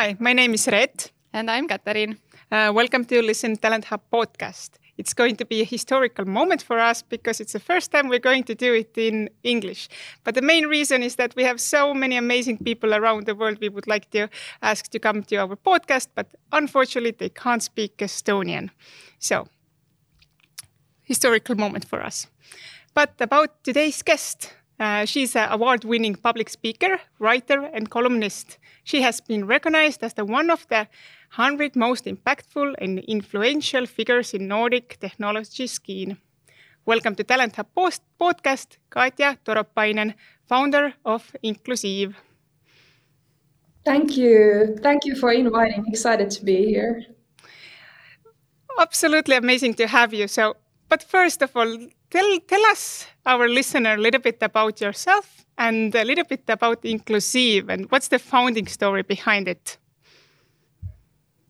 Hi, my name is Red. And I'm Katariin. Uh, welcome to Listen Talent Hub podcast. It's going to be a historical moment for us because it's the first time we're going to do it in English. But the main reason is that we have so many amazing people around the world we would like to ask to come to our podcast, but unfortunately they can't speak Estonian. So, historical moment for us. But about today's guest, uh, she's an award winning public speaker, writer, and columnist. She has been recognized as the one of the 100 most impactful and influential figures in Nordic technology scene. Welcome to Talent Hub Post podcast, Katja Toropainen, founder of Inklusiiv. Thank you. Thank you for inviting. Excited to be here. Absolutely amazing to have you. So, but first of all, tell tell us our listener a little bit about yourself and a little bit about Inklusiiv and what's the founding story behind it.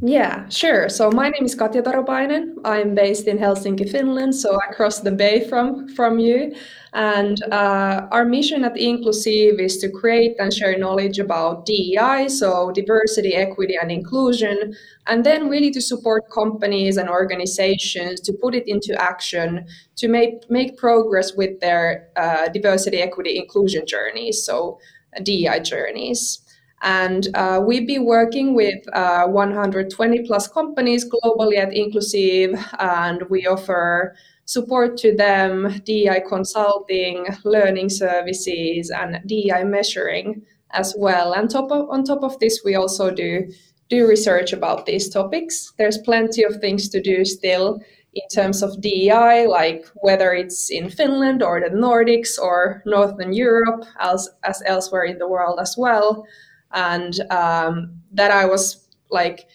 Yeah, sure. So my name is Katja Toropainen. I'm based in Helsinki, Finland, so I across the bay from from you. And uh, our mission at Inklusiiv is to create and share knowledge about DEI, so diversity, equity, and inclusion, and then really to support companies and organizations to put it into action to make make progress with their uh, diversity, equity, inclusion journeys, so DEI journeys. And uh, we've been working with uh, 120 plus companies globally at Inklusiiv, and we offer support to them, DEI consulting, learning services, and DEI measuring as well. And top of, on top of this, we also do do research about these topics. There's plenty of things to do still in terms of DEI, like whether it's in Finland or the Nordics or Northern Europe, as, as elsewhere in the world as well and um, that I was like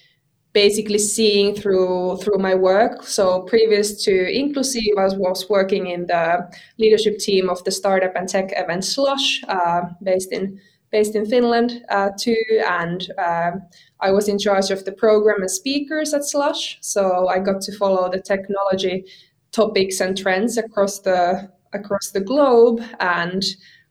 basically seeing through through my work. So previous to Inklusiiv, I was working in the leadership team of the startup and tech event Slush, uh, based in based in Finland uh, too, and uh, I was in charge of the program and speakers at Slush. So I got to follow the technology topics and trends across the across the globe and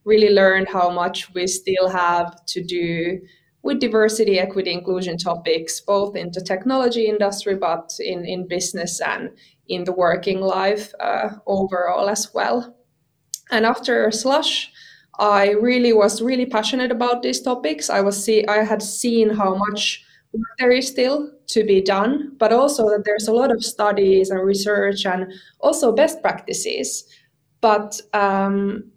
really learned how much we still have to do with diversity, equity, inclusion topics, both in the technology industry, but in, in business and in the working life uh, overall as well. And after Slush, I really was really passionate about these topics. I was see I had seen how much there is still to be done, but also that there's a lot of studies and research and also best practices. But um,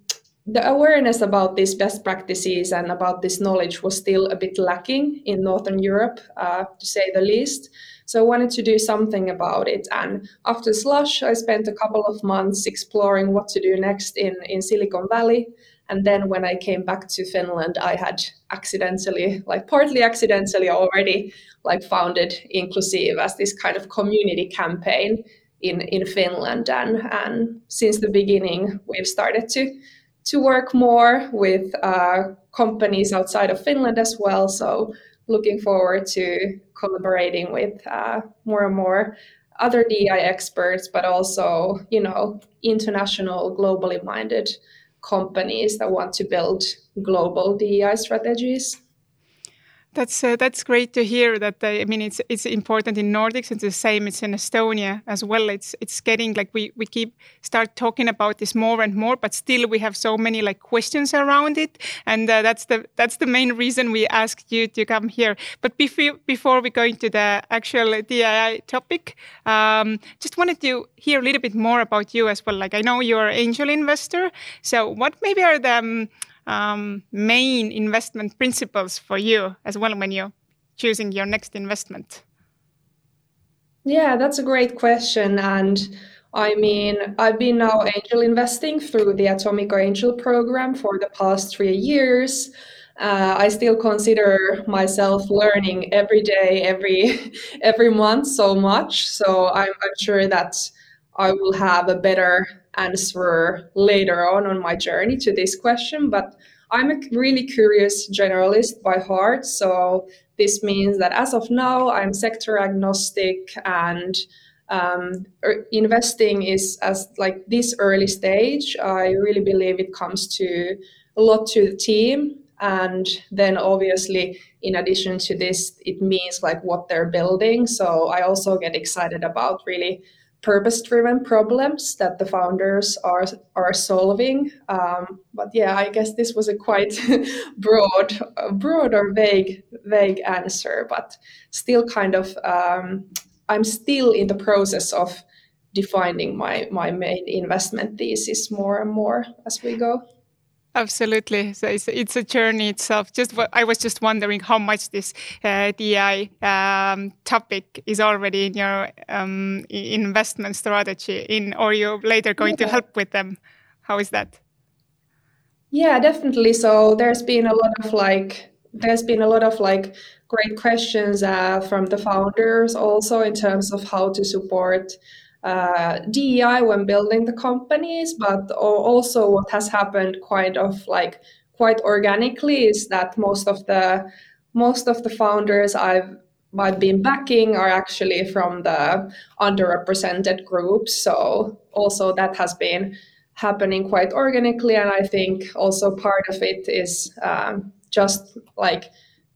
the awareness about these best practices and about this knowledge was still a bit lacking in Northern Europe, uh, to say the least. So I wanted to do something about it. And after Slush, I spent a couple of months exploring what to do next in, in Silicon Valley. And then when I came back to Finland, I had accidentally, like partly accidentally already, like founded Inklusiiv as this kind of community campaign in, in Finland. And, and since the beginning, we've started to to work more with uh, companies outside of Finland as well. So looking forward to collaborating with uh, more and more other DEI experts, but also you know international, globally minded companies that want to build global DEI strategies. That's uh, that's great to hear. That uh, I mean, it's it's important in Nordics. It's the same. It's in Estonia as well. It's it's getting like we we keep start talking about this more and more, but still we have so many like questions around it, and uh, that's the that's the main reason we asked you to come here. But before before we go into the actual DEI topic, um, just wanted to hear a little bit more about you as well. Like I know you're an angel investor, so what maybe are the um, um, main investment principles for you as well when you're choosing your next investment? Yeah, that's a great question. And I mean, I've been now angel investing through the Atomico Angel program for the past three years. Uh, I still consider myself learning every day, every every month so much. So I'm, I'm sure that I will have a better answer later on on my journey to this question. But I'm a really curious generalist by heart. So this means that as of now, I'm sector agnostic and um, er, investing is as like this early stage. I really believe it comes to a lot to the team and then obviously in addition to this it means like what they're building so i also get excited about really purpose driven problems that the founders are are solving. Um, but yeah i guess this was a quite broad broad or vague vague answer but still kind of um, i'm still in the process of defining my my main investment thesis more and more as we go Absolutely. So it's, it's a journey itself. Just I was just wondering how much this uh, DI um, topic is already in your um, investment strategy in, or you're later going yeah. to help with them. How is that? Yeah, definitely. So there's been a lot of like, there's been a lot of like great questions uh, from the founders also in terms of how to support uh, DEI when building the companies, but also what has happened quite of like quite organically is that most of the most of the founders I've I've been backing are actually from the underrepresented groups. So also that has been happening quite organically, and I think also part of it is um, just like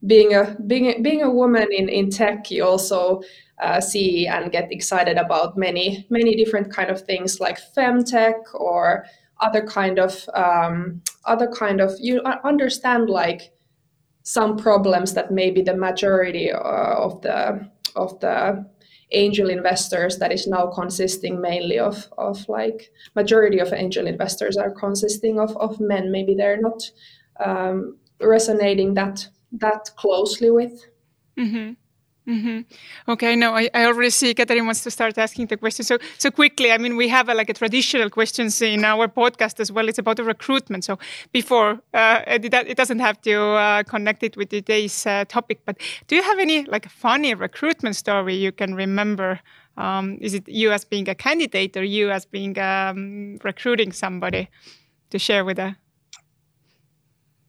being a being being a woman in in tech. You also uh, see and get excited about many many different kind of things like femtech or other kind of um, other kind of you understand like some problems that maybe the majority uh, of the of the angel investors that is now consisting mainly of of like majority of angel investors are consisting of of men maybe they're not um, resonating that that closely with mm-hmm. Mm-hmm. Okay, no, I, I already see Catherine wants to start asking the question. So, so quickly, I mean, we have a, like a traditional questions in our podcast as well. It's about the recruitment. So, before uh, it, it, doesn't have to uh, connect it with today's uh, topic, but do you have any like funny recruitment story you can remember? Um, is it you as being a candidate or you as being um, recruiting somebody to share with, uh,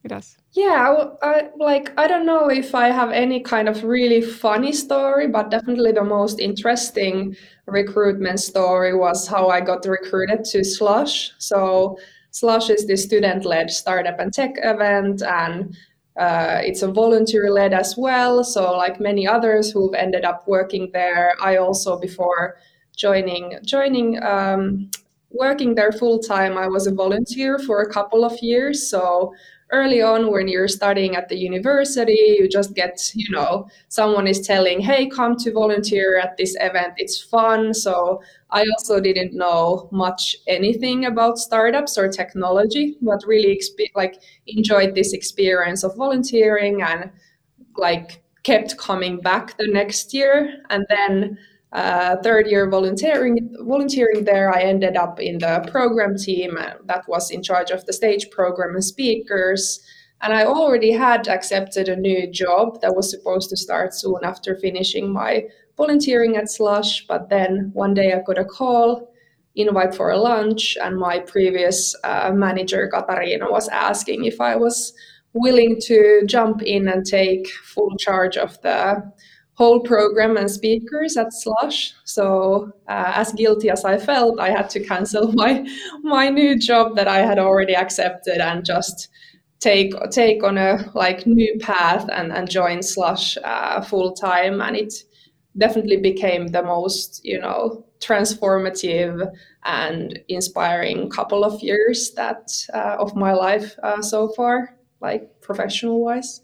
with us? Yeah, I, like I don't know if I have any kind of really funny story, but definitely the most interesting recruitment story was how I got recruited to Slush. So Slush is the student-led startup and tech event, and uh, it's a volunteer-led as well. So like many others who've ended up working there, I also before joining joining um, working there full time, I was a volunteer for a couple of years. So early on when you're studying at the university you just get you know someone is telling hey come to volunteer at this event. It's fun. So i also didn't know much anything about startups or technology but really exp- like enjoyed this experience of volunteering and like kept coming back the next year. And then uh, third year volunteering volunteering there, I ended up in the program team that was in charge of the stage program and speakers. And I already had accepted a new job that was supposed to start soon after finishing my volunteering at Slush. But then one day I got a call, invite for a lunch, and my previous uh, manager Katarina was asking if I was willing to jump in and take full charge of the whole program and speakers at Slush. So uh, as guilty as I felt, I had to cancel my my new job that I had already accepted and just take take on a like new path and, and join Slush uh, full time. And it definitely became the most you know transformative and inspiring couple of years that uh, of my life uh, so far, like professional wise.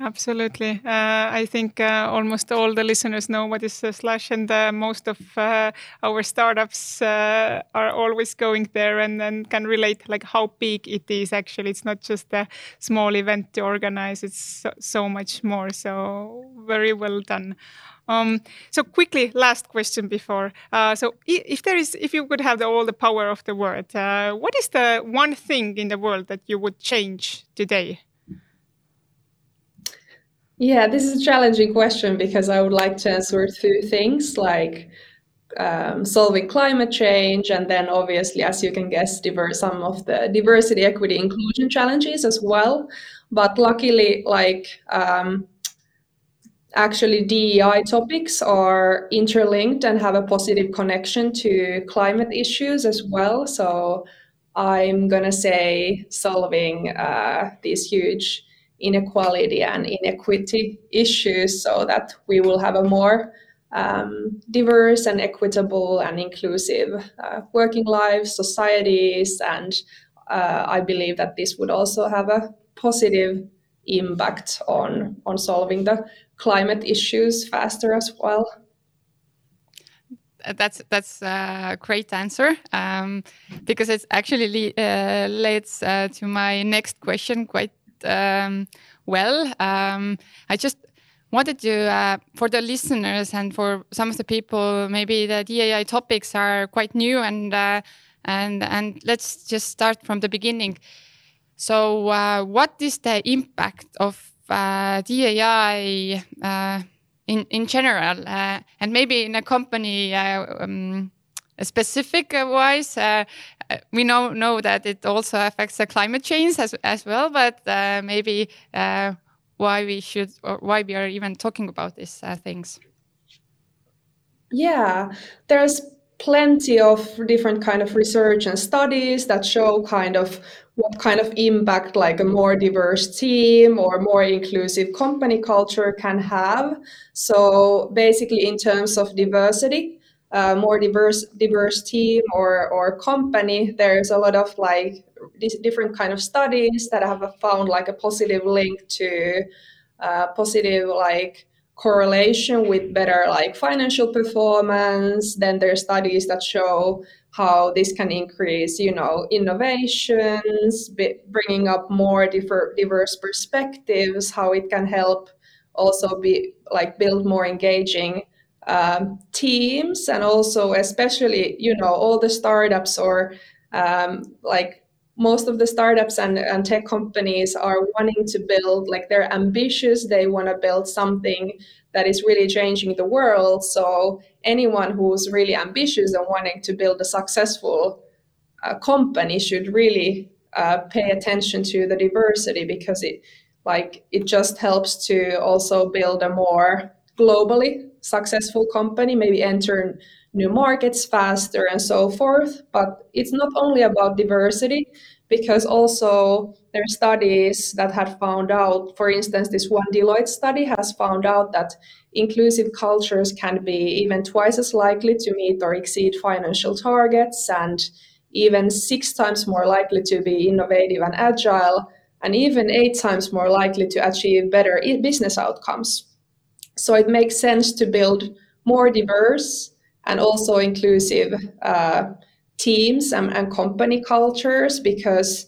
Absolutely. Uh, I think uh, almost all the listeners know what is uh, Slush, and uh, most of uh, our startups uh, are always going there and, and can relate like how big it is. Actually, it's not just a small event to organize; it's so, so much more. So very well done. Um, so quickly, last question before. so if there is, if you could have the, all the power of the world, what is the one thing in the world that you would change today? Yeah, this is a challenging question because I would like to answer two things like um, solving climate change, and then obviously, as you can guess, diverse some of the diversity, equity, inclusion challenges as well. But luckily, like um, actually, DEI topics are interlinked and have a positive connection to climate issues as well. So I'm gonna say solving uh, these huge inequality and inequity issues so that we will have a more um, diverse and equitable and inclusive uh, working lives, societies, and uh, I believe that this would also have a positive impact on on solving the climate issues faster as well. That's that's a great answer um, because it actually uh, leads uh, to my next question quite um, well. Um, I just wanted to, uh, for the listeners and for some of the people, maybe the DAI topics are quite new, and uh, and and let's just start from the beginning. So, uh, what is the impact of uh, DAI uh, in in general, uh, and maybe in a company? Um, specific wise, uh, uh, we know know that it also affects the climate change as as well, but uh, maybe why we should or why we are even talking about these uh, things. Yeah there's plenty of different kind of research and studies that show kind of what kind of impact like a more diverse team or more inclusive company culture can have. So basically in terms of diversity uh, more diverse diverse team or or company. There's a lot of like these different kind of studies that have found like a positive link to uh, positive like correlation with better like financial performance. Then there are studies that show how this can increase you know innovations bringing up more differ, diverse perspectives how it can help also be like build more engaging um, teams and also especially you know all the startups or um, like most of the startups and, and tech companies are wanting to build like they're ambitious they want to build something that is really changing the world. So anyone who's really ambitious and wanting to build a successful uh, company should really uh, pay attention to the diversity because it like it just helps to also build a more globally successful company, maybe enter new markets faster and so forth. But it's not only about diversity, because also there are studies that had found out, for instance, this one Deloitte study has found out that inclusive cultures can be even twice as likely to meet or exceed financial targets and even six times more likely to be innovative and agile and even eight times more likely to achieve better business outcomes. So it makes sense to build more diverse and also inclusive uh, teams and, and company cultures because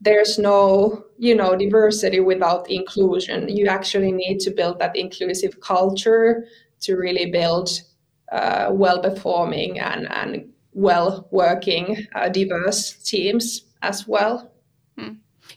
there's no you know diversity without inclusion. You actually need to build that inclusive culture to really build uh, well performing and, and well working uh, diverse teams as well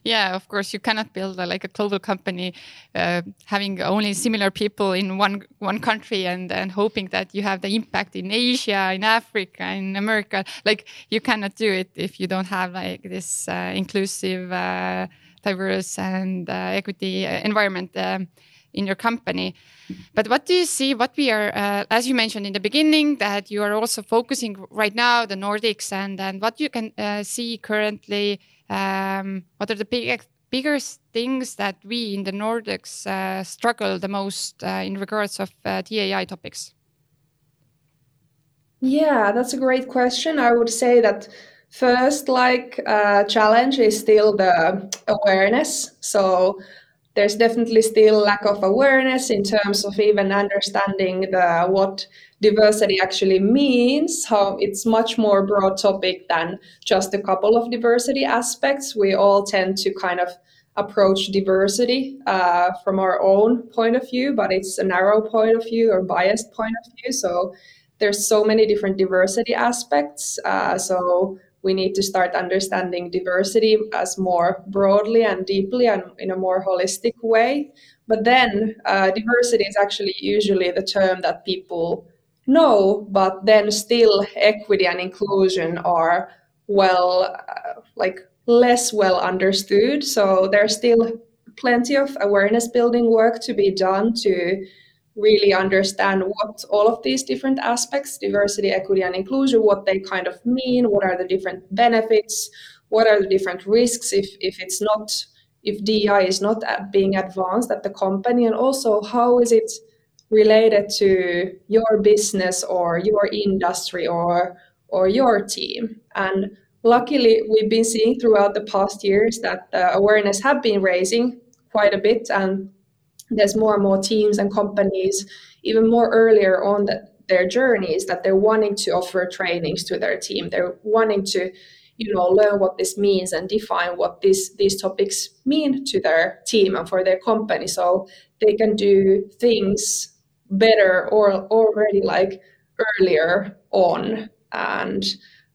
yeah, of course, you cannot build a, like a global company uh, having only similar people in one one country and and hoping that you have the impact in Asia, in Africa, in America. Like you cannot do it if you don't have like this uh, inclusive, uh, diverse, and uh, equity uh, environment. Um, in your company. But what do you see? What we are, uh, as you mentioned in the beginning, that you are also focusing right now the Nordics and and what you can uh, see currently um, what are the big, biggest things that we in the Nordics uh, struggle the most uh, in regards of uh, DAI topics? Yeah, that's a great question. I would say that first, like uh, challenge is still the awareness. So there's definitely still lack of awareness in terms of even understanding the what diversity actually means how it's much more broad topic than just a couple of diversity aspects. We all tend to kind of approach diversity uh, from our own point of view but it's a narrow point of view or biased point of view. So there's so many different diversity aspects uh, so we need to start understanding diversity as more broadly and deeply and in a more holistic way. But then uh, diversity is actually usually the term that people know, but then still equity and inclusion are well, uh, like less well understood. So there's still plenty of awareness building work to be done to really understand what all of these different aspects diversity equity and inclusion what they kind of mean what are the different benefits what are the different risks if if it's not if DEI is not being advanced at the company, and also how is it related to your business or your industry or or your team? And luckily we've been seeing throughout the past years that the awareness have been raising quite a bit and there's more and more teams and companies even more earlier on the, their journeys that they're wanting to offer trainings to their team. They're wanting to you know learn what this means and define what these these topics mean to their team and for their company. So they can do things better or already like earlier on. And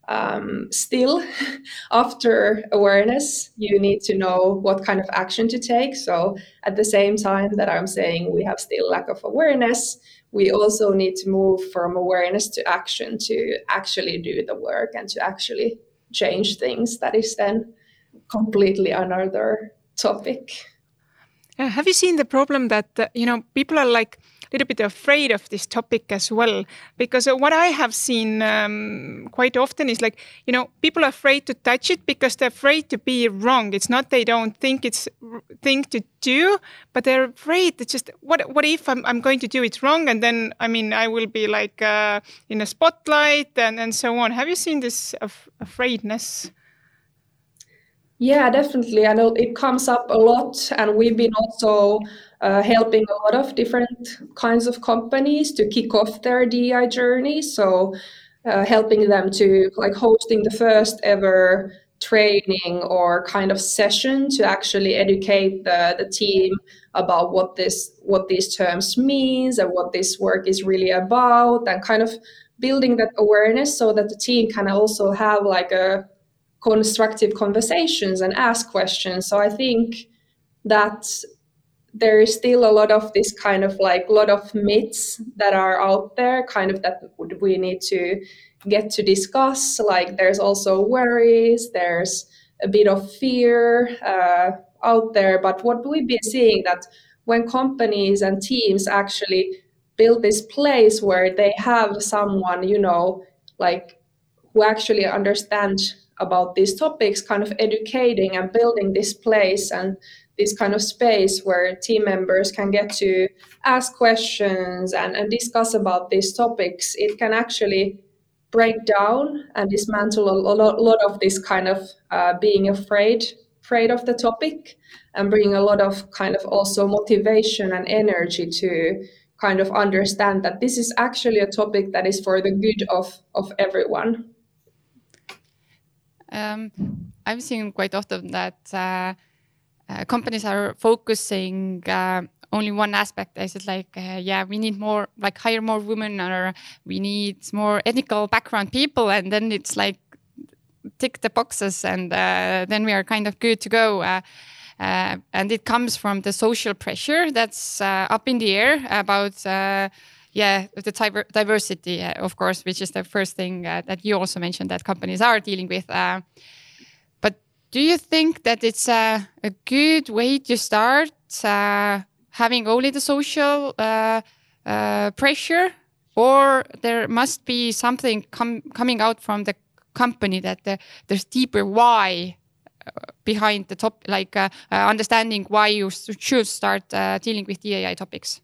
um, still after awareness you need to know what kind of action to take. So at the same time that i'm saying we have still lack of awareness we also need to move from awareness to action to actually do the work and to actually change things. That is then completely another topic. Have you seen the problem that uh, you know people are like little bit afraid of this topic as well. Because uh, what i have seen um, quite often is like you know people are afraid to touch it because they're afraid to be wrong. It's not they don't think it's thing to do but they're afraid that just what what if I'm, I'm going to do it wrong? And then i mean i will be like uh, in a spotlight and and so on. Have you seen this af- afraidness yeah, definitely. I know it comes up a lot, and we've been also uh, helping a lot of different kinds of companies to kick off their DI journey. So, uh, helping them to like hosting the first ever training or kind of session to actually educate the, the team about what this what these terms means and what this work is really about and kind of building that awareness so that the team can also have like a constructive conversations and ask questions. So I think that there is still a lot of this kind of like lot of myths that are out there, kind of that we need to get to discuss. Like there's also worries, there's a bit of fear uh, out there. But what we've been seeing that when companies and teams actually build this place where they have someone, you know, like who actually understand about these topics, kind of educating and building this place and this kind of space where team members can get to ask questions and, and discuss about these topics, it can actually break down and dismantle a lot, lot of this kind of uh, being afraid afraid of the topic and bring a lot of kind of also motivation and energy to kind of understand that this is actually a topic that is for the good of of everyone um, I've seen quite often that uh, uh, companies are focusing uh, only one aspect. I said like, uh, yeah, we need more, like hire more women, or we need more ethical background people, and then it's like tick the boxes, and uh, then we are kind of good to go. Uh, and it comes from the social pressure that's up in the air about yeah, the diversity, uh, of course, which is the first thing uh, that you also mentioned that companies are dealing with. Uh, but do you think that it's a good way to start uh, having only the social uh, uh, pressure, or there must be something com coming out from the company that the, there's deeper why behind the top, like understanding why you should start dealing with DEI topics?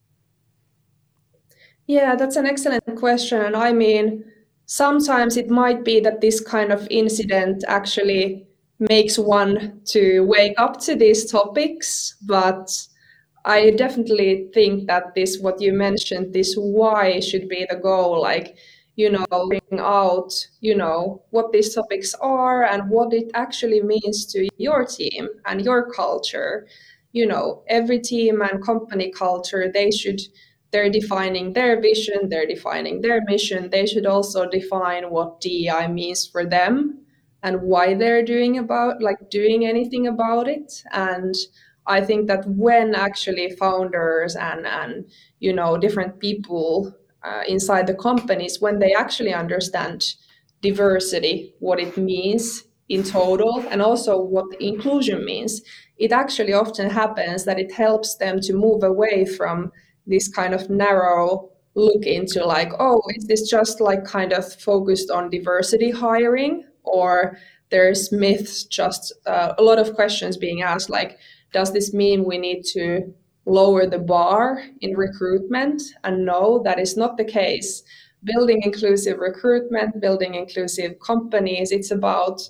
Yeah, that's an excellent question. And I mean, sometimes it might be that this kind of incident actually makes one to wake up to these topics, but I definitely think that this, what you mentioned, this why should be the goal. Like, you know, bring out, you know, what these topics are and what it actually means to your team and your culture. You know, every team and company culture, they should they're defining their vision, they're defining their mission. They should also define what DEI means for them and why they're doing about like doing anything about it. And I think that when actually founders and and you know different people uh, inside the companies when they actually understand diversity, what it means in total, and also what inclusion means, it actually often happens that it helps them to move away from this kind of narrow look into like oh is this just like kind of focused on diversity hiring or there's myths, just uh, a lot of questions being asked, like, does this mean we need to lower the bar in recruitment? And no, that is not the case. Building inclusive recruitment, building inclusive companies, it's about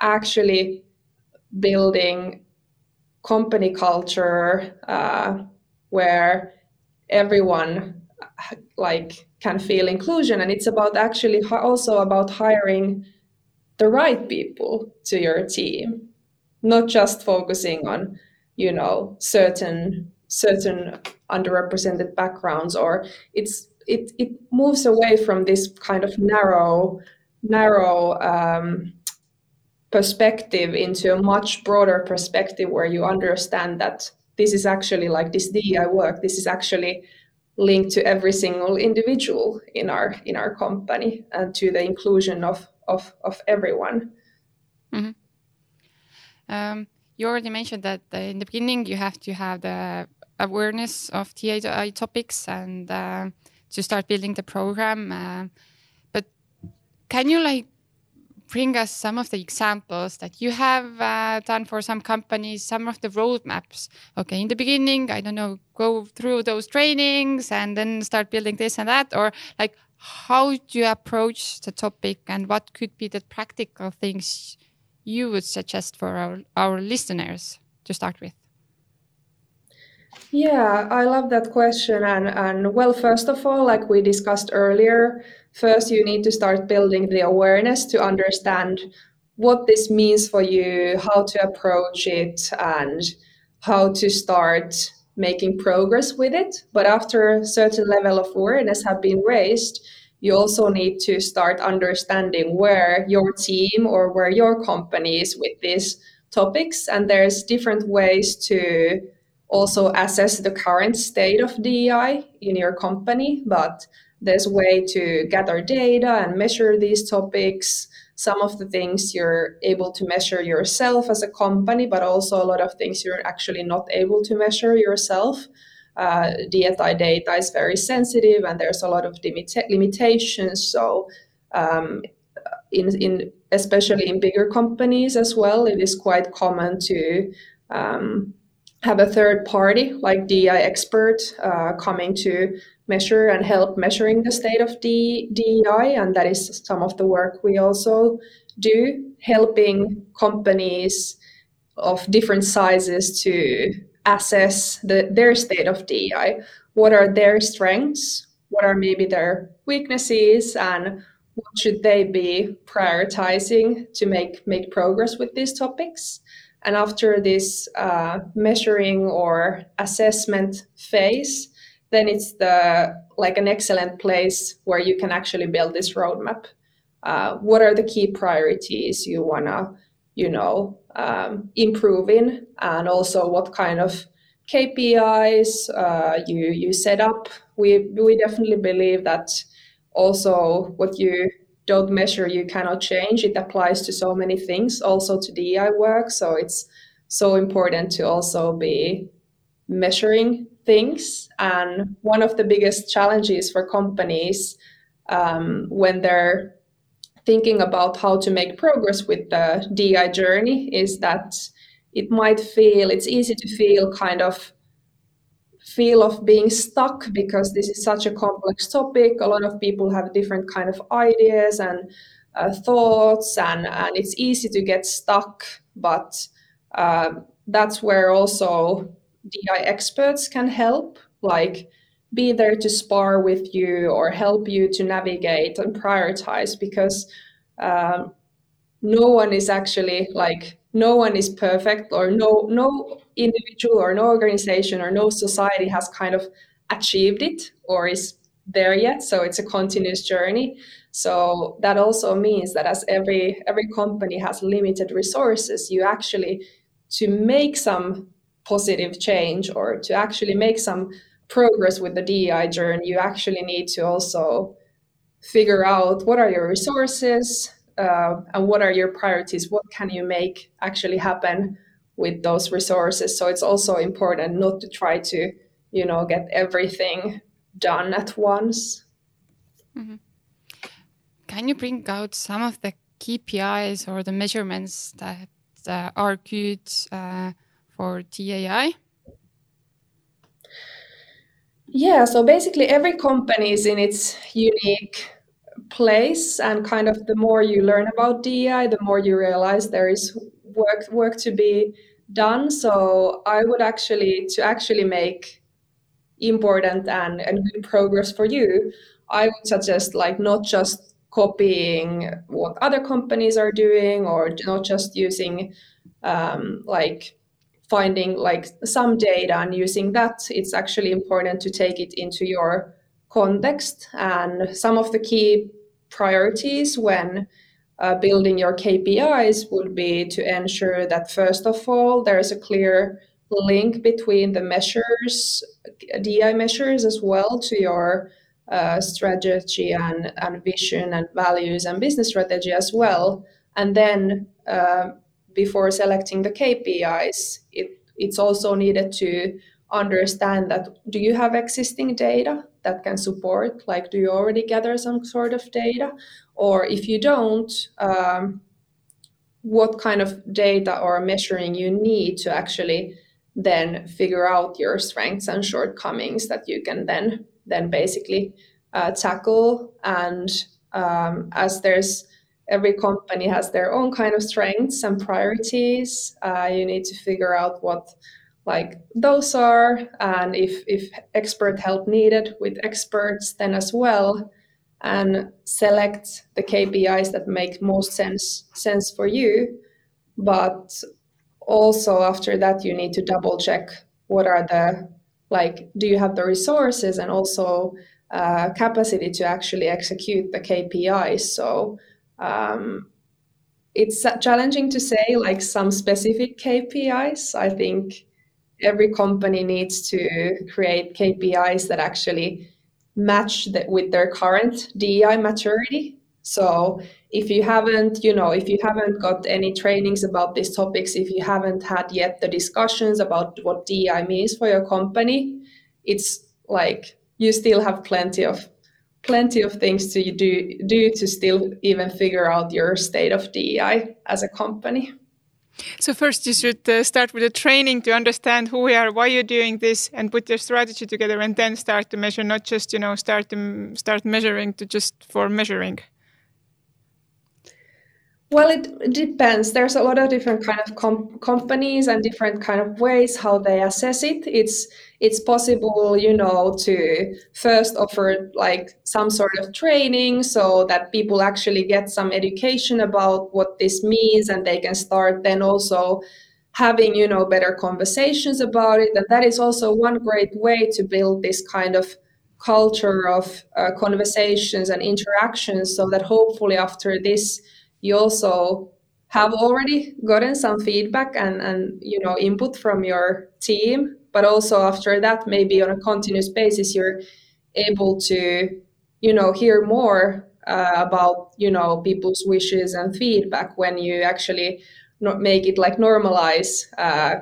actually building company culture uh, where everyone like can feel inclusion. And it's about actually also about hiring the right people to your team not just focusing on you know certain certain underrepresented backgrounds or it's it it moves away from this kind of narrow narrow um, perspective into a much broader perspective where you understand that this is actually like this DEI work this is actually linked to every single individual in our in our company and to the inclusion of of, of everyone mm-hmm. um, you already mentioned that in the beginning you have to have the awareness of DEI topics and uh, to start building the program uh, but can you like bring us some of the examples that you have uh, done for some companies, some of the roadmaps. Okay, in the beginning, I don't know, go through those trainings and then start building this and that, or like how do you approach the topic and what could be the practical things you would suggest for our, our listeners to start with? Yeah, I love that question. And, and well, first of all, like we discussed earlier, first you need to start building the awareness to understand what this means for you, how to approach it, and how to start making progress with it. But after a certain level of awareness have been raised, you also need to start understanding where your team or where your company is with these topics. And there's different ways to also assess the current state of DEI in your company, but there's way to gather data and measure these topics. Some of the things you're able to measure yourself as a company, but also a lot of things you're actually not able to measure yourself. Uh, data is very sensitive and there's a lot of limita- limitations. So, um, in, in especially in bigger companies as well, it is quite common to um, have a third party like DEI expert uh, coming to measure and help measuring the state of DEI, and that is some of the work we also do, helping companies of different sizes to assess the, their state of DEI. What are their strengths? What are maybe their weaknesses? And what should they be prioritizing to make, make progress with these topics? And after this uh, measuring or assessment phase, then it's the like an excellent place where you can actually build this roadmap. Uh, what are the key priorities you wanna, you know, um, improve in, and also what kind of KPIs uh, you you set up. We we definitely believe that also what you don't measure, you cannot change. It applies to so many things, also to DEI work. So it's so important to also be measuring things. And one of the biggest challenges for companies um, when they're thinking about how to make progress with the DEI journey is that it might feel, it's easy to feel kind of feel of being stuck because this is such a complex topic. A lot of people have different kind of ideas and uh, thoughts, and, and it's easy to get stuck. But uh, that's where also DI experts can help, like be there to spar with you or help you to navigate and prioritize because um, no one is actually like no one is perfect or no no individual or no organization or no society has kind of achieved it or is there yet. So it's a continuous journey. So that also means that as every every company has limited resources you actually to make some positive change or to actually make some progress with the DEI journey you actually need to also figure out what are your resources uh, and what are your priorities what can you make actually happen with those resources so it's also important not to try to you know get everything done at once mm-hmm. can you bring out some of the KPIs or the measurements that uh, are good uh, for TAI? Yeah, so basically every company is in its unique place and kind of the more you learn about DEI, the more you realize there is work work to be done. So I would actually to actually make important and, and good progress for you, I would suggest like not just copying what other companies are doing or not just using um, like finding like some data and using that it's actually important to take it into your context and some of the key priorities when uh, building your KPIs would be to ensure that first of all there is a clear link between the measures DI measures as well to your uh, strategy and, and vision and values and business strategy as well. And then uh, before selecting the KPIs, it, it's also needed to understand that do you have existing data that can support, like, do you already gather some sort of data? Or if you don't, um, what kind of data or measuring you need to actually then figure out your strengths and shortcomings that you can then then basically uh, tackle. And um, as there's every company has their own kind of strengths and priorities, uh, you need to figure out what like those are, and if if expert help needed with experts, then as well, and select the KPIs that make most sense sense for you. But also after that, you need to double check what are the like do you have the resources and also uh, capacity to actually execute the KPIs. So um, it's challenging to say like some specific KPIs. I think every company needs to create KPIs that actually match the, with their current DEI maturity. So if you haven't, you know, if you haven't got any trainings about these topics, if you haven't had yet the discussions about what DEI means for your company, it's like you still have plenty of plenty of things to do do to still even figure out your state of DEI as a company. So first, you should uh, start with the training to understand who we are, why you're doing this, and put your strategy together, and then start to measure. Not just you know start to start measuring to just for measuring. Well, it depends. There's a lot of different kind of com- companies and different kind of ways how they assess it. It's it's possible, you know, to first offer like some sort of training so that people actually get some education about what this means, and they can start then also having you know better conversations about it. And that is also one great way to build this kind of culture of uh, conversations and interactions, so that hopefully after this you also have already gotten some feedback and, and you know input from your team but also after that maybe on a continuous basis you're able to you know hear more uh, about you know people's wishes and feedback when you actually not make it like normalize uh,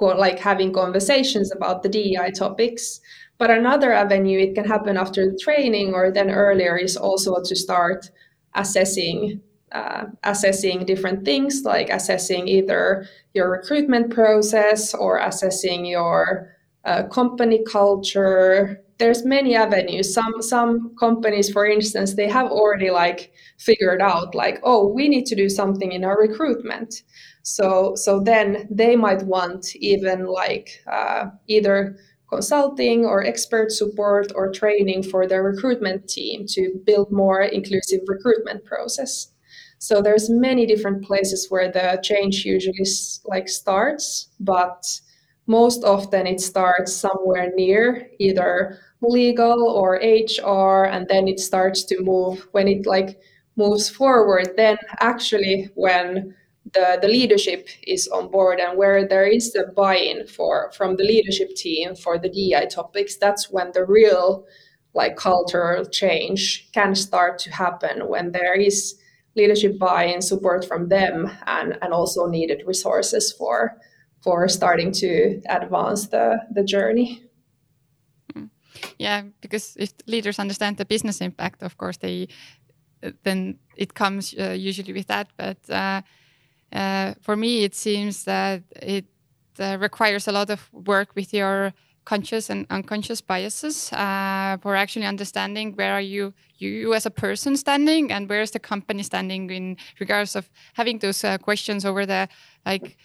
like having conversations about the DEI topics. But another avenue it can happen after the training or then earlier is also to start assessing uh, assessing different things like assessing either your recruitment process or assessing your uh, company culture. There's many avenues. Some some companies for instance they have already like figured out like oh we need to do something in our recruitment. So so then they might want even like uh, either consulting or expert support or training for their recruitment team to build more inclusive recruitment process so there's many different places where the change usually like starts but most often it starts somewhere near either legal or hr and then it starts to move when it like moves forward then actually when the, the leadership is on board and where there is the buy-in for from the leadership team for the DI topics, that's when the real like cultural change can start to happen when there is leadership buy-in support from them and, and also needed resources for for starting to advance the, the journey. Yeah, because if leaders understand the business impact, of course they then it comes uh, usually with that. But uh, uh, for me, it seems that it uh, requires a lot of work with your conscious and unconscious biases uh, for actually understanding where are you, you as a person standing and where is the company standing in regards of having those uh, questions over the like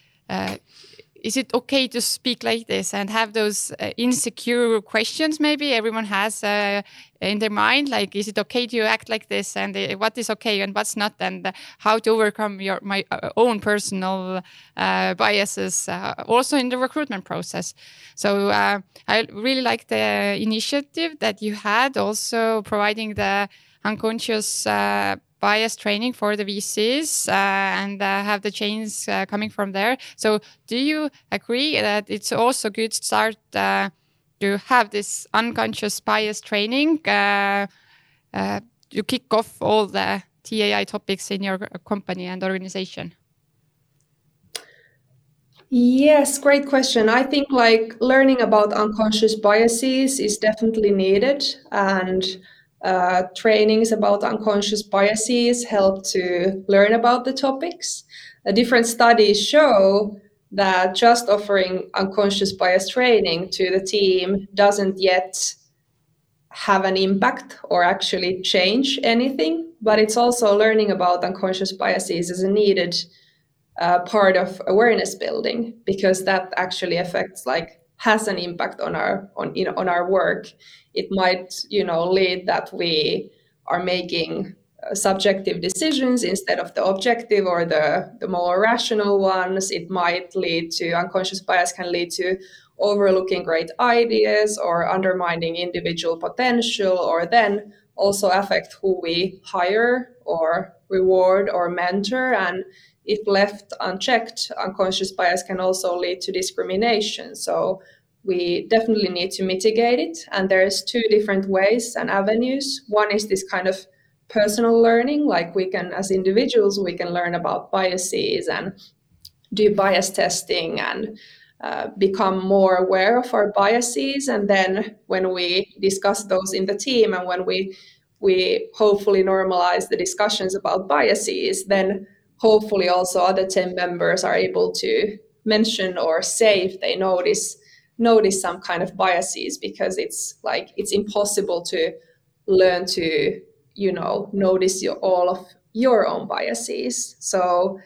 is it okay to speak like this and have those uh, insecure questions maybe everyone has uh, in their mind? Like is it okay to act like this? And uh, what is okay and what's not? And how to overcome your my uh, own personal uh, biases uh, also in the recruitment process. So i really like the initiative that you had also providing the unconscious bias training for the VCs uh, and uh, have the chains uh, coming from there. So, do you agree that it's also good to start uh, to have this unconscious bias training uh, uh, to kick off all the TAI topics in your company and organization? Yes, great question. I think like learning about unconscious biases is definitely needed and uh, trainings about unconscious biases help to learn about the topics. Uh, different studies show that just offering unconscious bias training to the team doesn't yet have an impact or actually change anything, but it's also learning about unconscious biases is a needed uh, part of awareness building because that actually affects like has an impact on our on you know on our work it might you know lead that we are making uh, subjective decisions instead of the objective or the the more rational ones. It might lead to unconscious bias can lead to overlooking great ideas or undermining individual potential or then also affect who we hire or reward or mentor. And if left unchecked, unconscious bias can also lead to discrimination. So we definitely need to mitigate it. And there's two different ways and avenues. One is this kind of personal learning, like we can, as individuals, we can learn about biases and do bias testing and uh, become more aware of our biases. And then when we discuss those in the team and when we we hopefully normalize the discussions about biases, then hopefully also other team members are able to mention or say if they notice notice some kind of biases because it's like it's impossible to learn to you know notice your, all of your own biases. So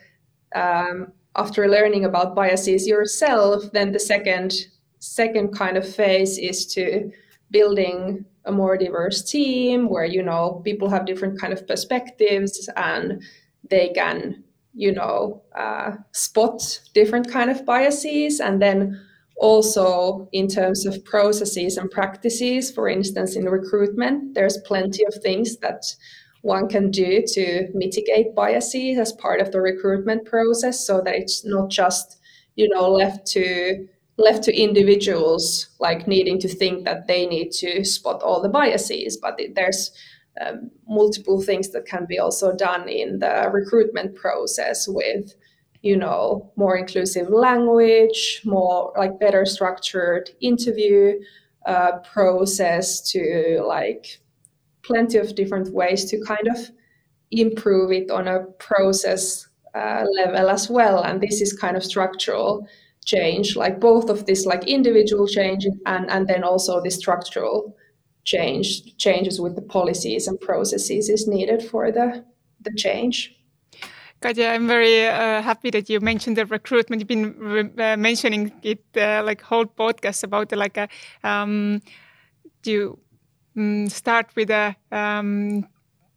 um, after learning about biases yourself then the second second kind of phase is to building a more diverse team where you know people have different kind of perspectives and they can you know uh, spot different kind of biases and then also in terms of processes and practices for instance in recruitment there's plenty of things that one can do to mitigate biases as part of the recruitment process so that it's not just you know left to left to individuals like needing to think that they need to spot all the biases but there's um, multiple things that can be also done in the recruitment process with you know more inclusive language more like better structured interview uh, process to like plenty of different ways to kind of improve it on a process uh, level as well. And this is kind of structural change like both of this like individual change and and then also the structural change changes with the policies and processes is needed for the the change Katja, I'm very uh, happy that you mentioned the recruitment. You've been uh, mentioning it uh, like whole podcast about like a um, you um, start with a um,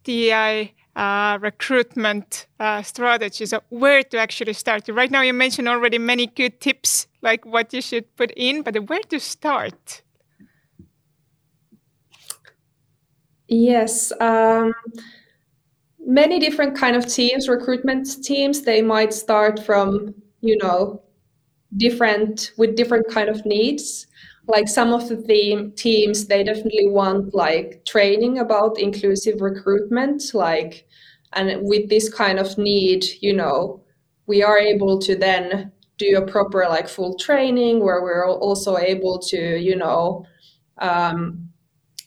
TI uh, recruitment uh, strategy. So where to actually start? Right now, you mentioned already many good tips, like what you should put in, but where to start? Yes. Um, many different kind of teams, recruitment teams, they might start from, you know, different with different kind of needs. Like some of the teams, they definitely want like training about inclusive recruitment, like and with this kind of need, you know, we are able to then do a proper like full training where we're also able to, you know, um,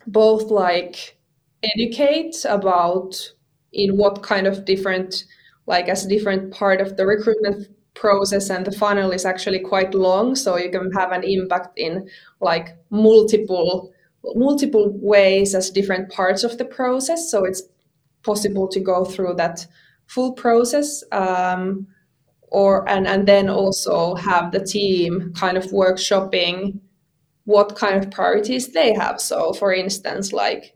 both like educate about in what kind of different like as different part of the recruitment process and the funnel is actually quite long so you can have an impact in like multiple multiple ways as different parts of the process. So it's possible to go through that full process um, or and and then also have the team kind of workshopping what kind of priorities they have. So for instance like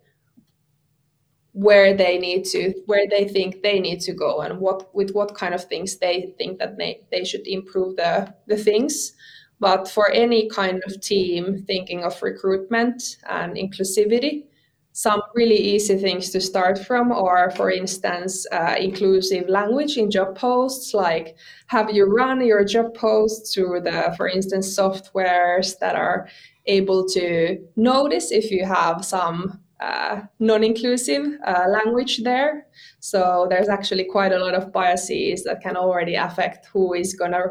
where they need to where they think they need to go and what with what kind of things they think that they, they should improve the the things. But for any kind of team thinking of recruitment and inclusivity some really easy things to start from are for instance uh, inclusive language in job posts like have you run your job posts through the for instance softwares that are able to notice if you have some uh, non-inclusive uh, language there so there's actually quite a lot of biases that can already affect who is going to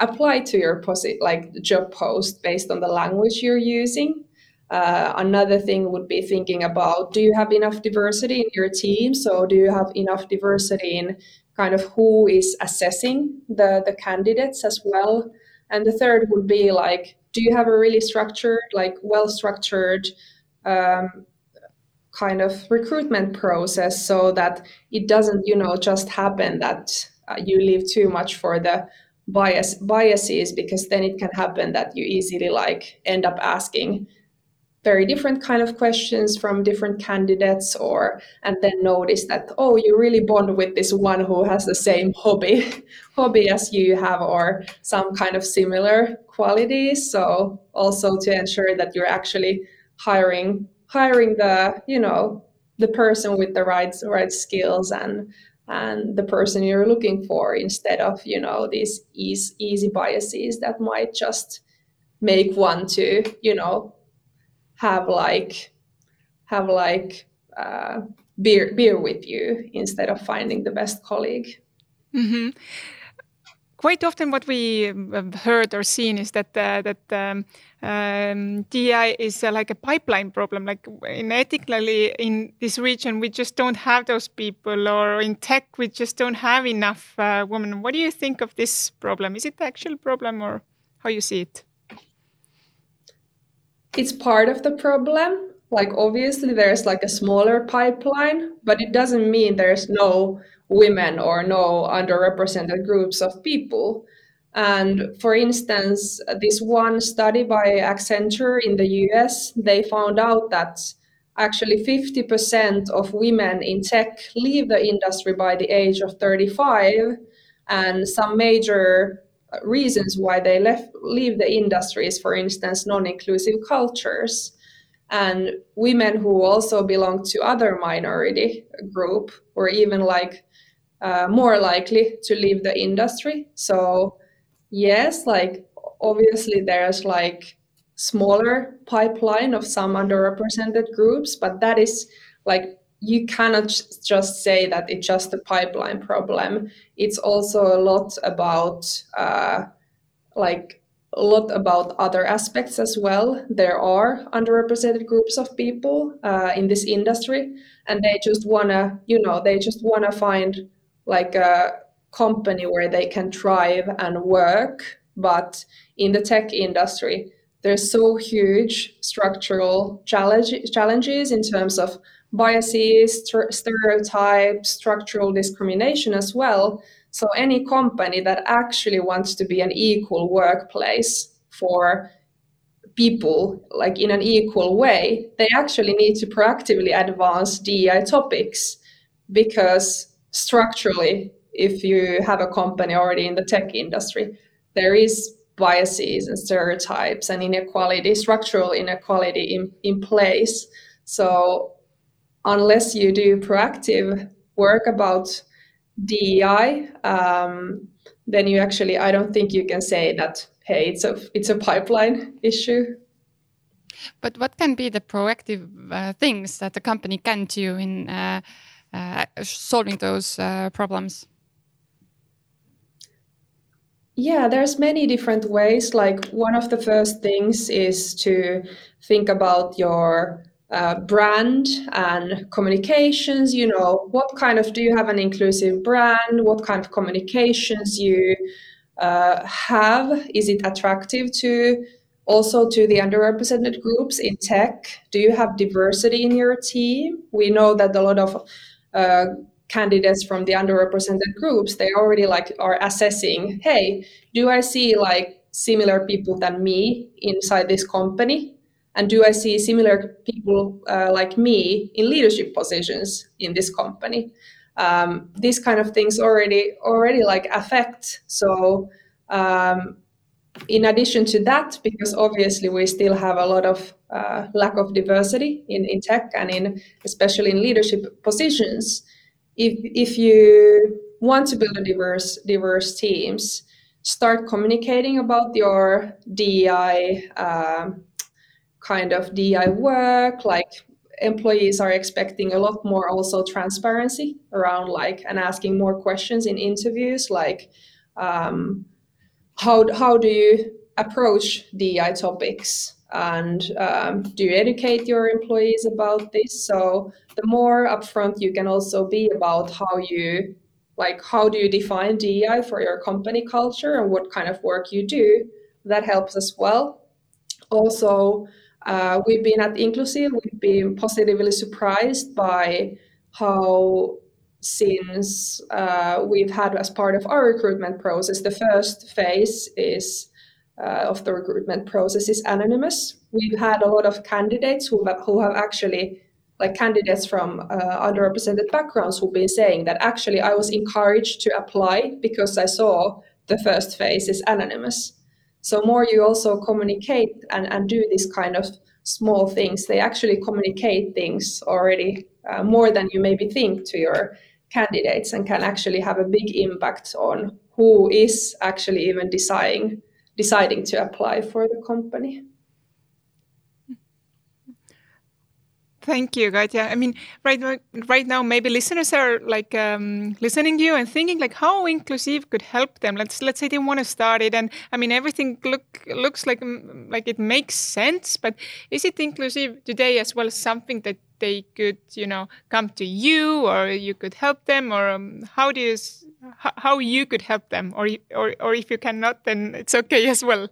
apply to your posi- like job post based on the language you're using uh, another thing would be thinking about do you have enough diversity in your team? So, do you have enough diversity in kind of who is assessing the, the candidates as well? And the third would be like, do you have a really structured, like well structured um, kind of recruitment process so that it doesn't, you know, just happen that uh, you leave too much for the bias biases because then it can happen that you easily like end up asking very different kind of questions from different candidates or and then notice that oh you really bond with this one who has the same hobby hobby as you have or some kind of similar qualities. So also to ensure that you're actually hiring hiring the you know the person with the right right skills and and the person you're looking for instead of you know these easy, easy biases that might just make one to you know have like have like uh, beer beer with you instead of finding the best colleague. Mm-hmm. Quite often, what we have heard or seen is that uh, that um, um, DI is uh, like a pipeline problem. Like in ethically in this region, we just don't have those people, or in tech, we just don't have enough uh, women. What do you think of this problem? Is it the actual problem, or how you see it? it's part of the problem. Like obviously there's like a smaller pipeline, but it doesn't mean there's no women or no underrepresented groups of people. And for instance, this one study by Accenture in the US, they found out that actually 50% of women in tech leave the industry by the age of 35. And some major reasons why they left leave the industry is for instance, non-inclusive cultures, and women who also belong to other minority group were even like uh, more likely to leave the industry. So yes, like obviously there's like smaller pipeline of some underrepresented groups, but that is like you cannot just say that it's just a pipeline problem. It's also a lot about uh, like a lot about other aspects as well. There are underrepresented groups of people uh, in this industry, and they just wanna, you know, they just wanna find like a company where they can thrive and work. But in the tech industry, there's so huge structural challenge, challenges in terms of biases, stereotypes, structural discrimination as well. So, any company that actually wants to be an equal workplace for people, like in an equal way, they actually need to proactively advance DEI topics because structurally, if you have a company already in the tech industry, there is biases and stereotypes and inequality, structural inequality in, in place. So unless you do proactive work about DEI, um, then you actually I don't think you can say that hey it's a it's a pipeline issue. But what can be the proactive uh, things that the company can do in uh, uh, solving those uh, problems? Yeah, there's many different ways. Like one of the first things is to think about your uh, brand and communications you know what kind of do you have an inclusive brand? What kind of communications you uh, have? Is it attractive to also to the underrepresented groups in tech? Do you have diversity in your team? We know that a lot of uh, candidates from the underrepresented groups they already like are assessing hey do i see like similar people than me inside this company and do i see similar people uh, like me in leadership positions in this company? Um, these kind of things already already like affect. So um, in addition to that because obviously we still have a lot of uh, lack of diversity in, in tech and in especially in leadership positions if if you want to build a diverse diverse teams start communicating about your DEI um, kind of DI work. Like employees are expecting a lot more also transparency around like and asking more questions in interviews like um, how how do you approach DI topics and um, do you educate your employees about this? So the more upfront you can also be about how you like how do you define DEI for your company culture and what kind of work you do, that helps as well. Also, uh, we've been at Inklusiiv, we've been positively surprised by how since uh, we've had as part of our recruitment process, the first phase is uh, of the recruitment process is anonymous. We've had a lot of candidates who have, who have actually like candidates from uh, underrepresented backgrounds who've been saying that actually I was encouraged to apply because I saw the first phase is anonymous. So more you also communicate and, and do this kind of small things, they actually communicate things already uh, more than you maybe think to your candidates and can actually have a big impact on who is actually even deciding deciding to apply for the company. Thank you, Katja. I mean, right right now, maybe listeners are like um, listening you and thinking like how Inklusiiv could help them. Let's let's say they want to start it, and I mean everything look looks like mm, like it makes sense. But is it inclusive today as well? as Something that they could you know come to you, or you could help them, or um, how do you how you could help them, or or or if you cannot, then it's okay as well.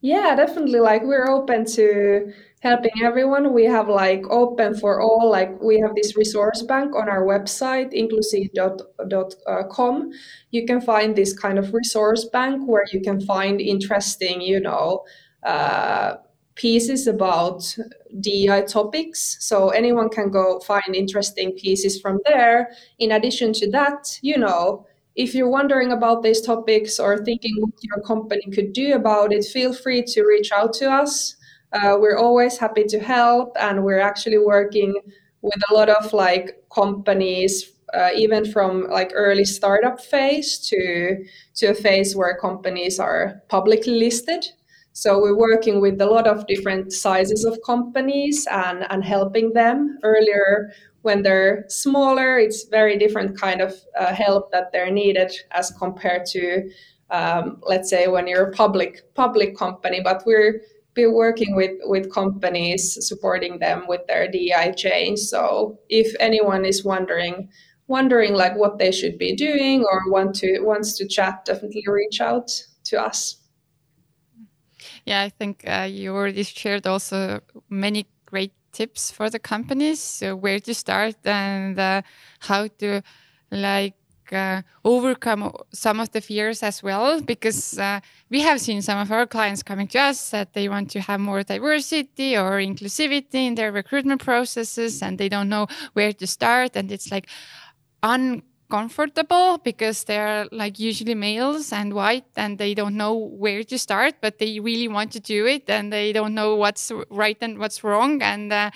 Yeah, definitely. Like we're open to helping everyone. We have like open for all, like we have this resource bank on our website, inklusiiv.com. You can find this kind of resource bank where you can find interesting, you know, uh, pieces about DEI topics. So anyone can go find interesting pieces from there. In addition to that, you know, if you're wondering about these topics or thinking what your company could do about it, feel free to reach out to us. Uh, we're always happy to help, and we're actually working with a lot of like companies, uh, even from like early startup phase to to a phase where companies are publicly listed. So we're working with a lot of different sizes of companies and and helping them. Earlier, when they're smaller, it's very different kind of uh, help that they're needed as compared to, um, let's say, when you're a public public company. But we're be working with with companies supporting them with their DEI change. So if anyone is wondering wondering like what they should be doing or want to wants to chat, definitely reach out to us. Yeah, I think uh, you already shared also many great tips for the companies, so where to start and uh, how to like uh, overcome some of the fears as well because uh, we have seen some of our clients coming to us that they want to have more diversity or inclusivity in their recruitment processes and they don't know where to start and it's like uncomfortable because they're like usually males and white and they don't know where to start but they really want to do it and they don't know what's right and what's wrong and uh,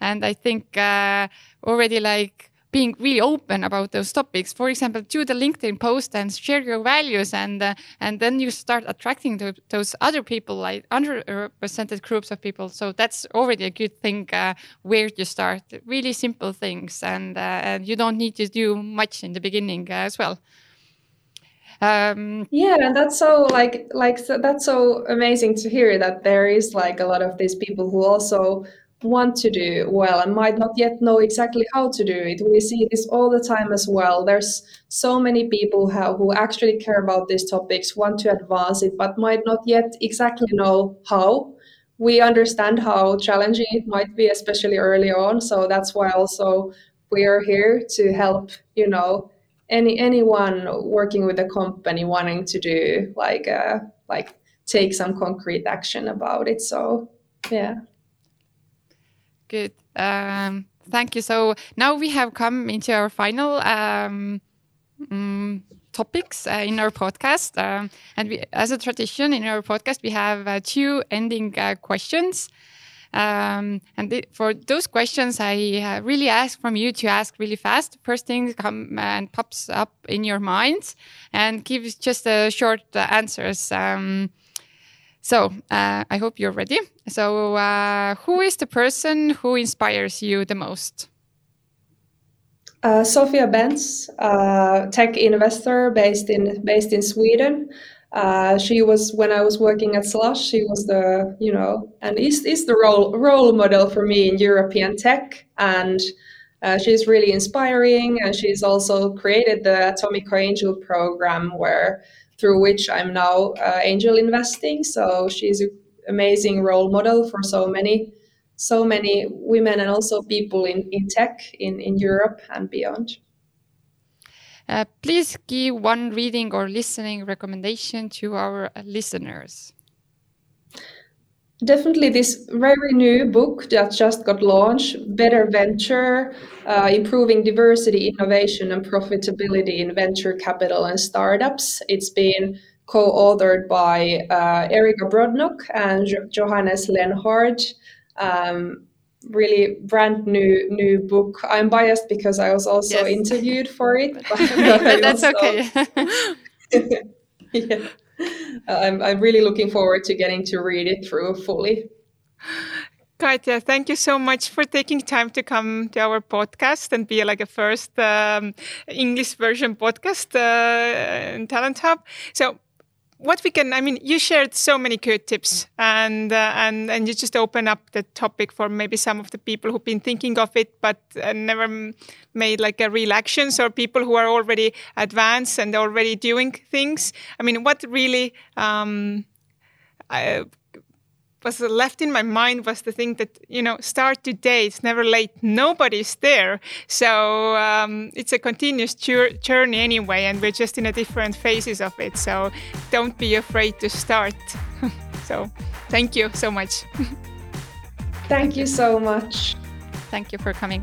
and i think uh, already like being really open about those topics. For example, do the LinkedIn post and share your values, and uh, and then you start attracting the, those other people, like underrepresented groups of people. So that's already a good thing. Uh, where to start, really simple things, and uh, and you don't need to do much in the beginning uh, as well. Um, yeah, and that's so like like that's so amazing to hear that there is like a lot of these people who also want to do well and might not yet know exactly how to do it. We see this all the time as well. There's so many people who, who actually care about these topics, want to advance it, but might not yet exactly know how. We understand how challenging it might be, especially early on. So that's why also we are here to help, you know, any anyone working with a company wanting to do like uh, like take some concrete action about it. So yeah. Good. Um, thank you. So now we have come into our final um, um, topics uh, in our podcast, um, and we, as a tradition in our podcast, we have uh, two ending uh, questions. Um, and th for those questions, I uh, really ask from you to ask really fast. First thing come and pops up in your mind, and give just a short uh, answers. Um, so uh, I hope you're ready. So, uh, who is the person who inspires you the most? Uh, Sophia Bendz, uh, tech investor based in based in Sweden. Uh, she was when I was working at Slush. She was the you know and is is the role role model for me in European tech and. Uh, she's really inspiring, and she's also created the Atomico Angel program, where through which I'm now uh, angel investing. So she's an amazing role model for so many, so many women and also people in, in tech in, in Europe and beyond. Uh, please give one reading or listening recommendation to our listeners. Definitely, this very new book that just got launched, Better Venture, uh, Improving Diversity, Innovation, and Profitability in Venture Capital and Startups. It's been co authored by uh, Erika Brodnock and Johannes Lenhard. Um, really brand new new book. I'm biased because I was also yes. interviewed for it. But, but that's also, okay. yeah. I'm, I'm really looking forward to getting to read it through fully. Katja, thank you so much for taking time to come to our podcast and be like a first um, English version podcast uh, in Talent Hub. So what we can i mean you shared so many good tips and uh, and and you just open up the topic for maybe some of the people who've been thinking of it but uh, never made like a real actions or people who are already advanced and already doing things. I mean what really um, I, was left in my mind was the thing that you know start today it's never late nobody's there. So um, it's a continuous journey anyway and we're just in a different phases of it so don't be afraid to start. So thank you so much. Thank you so much. Thank you for coming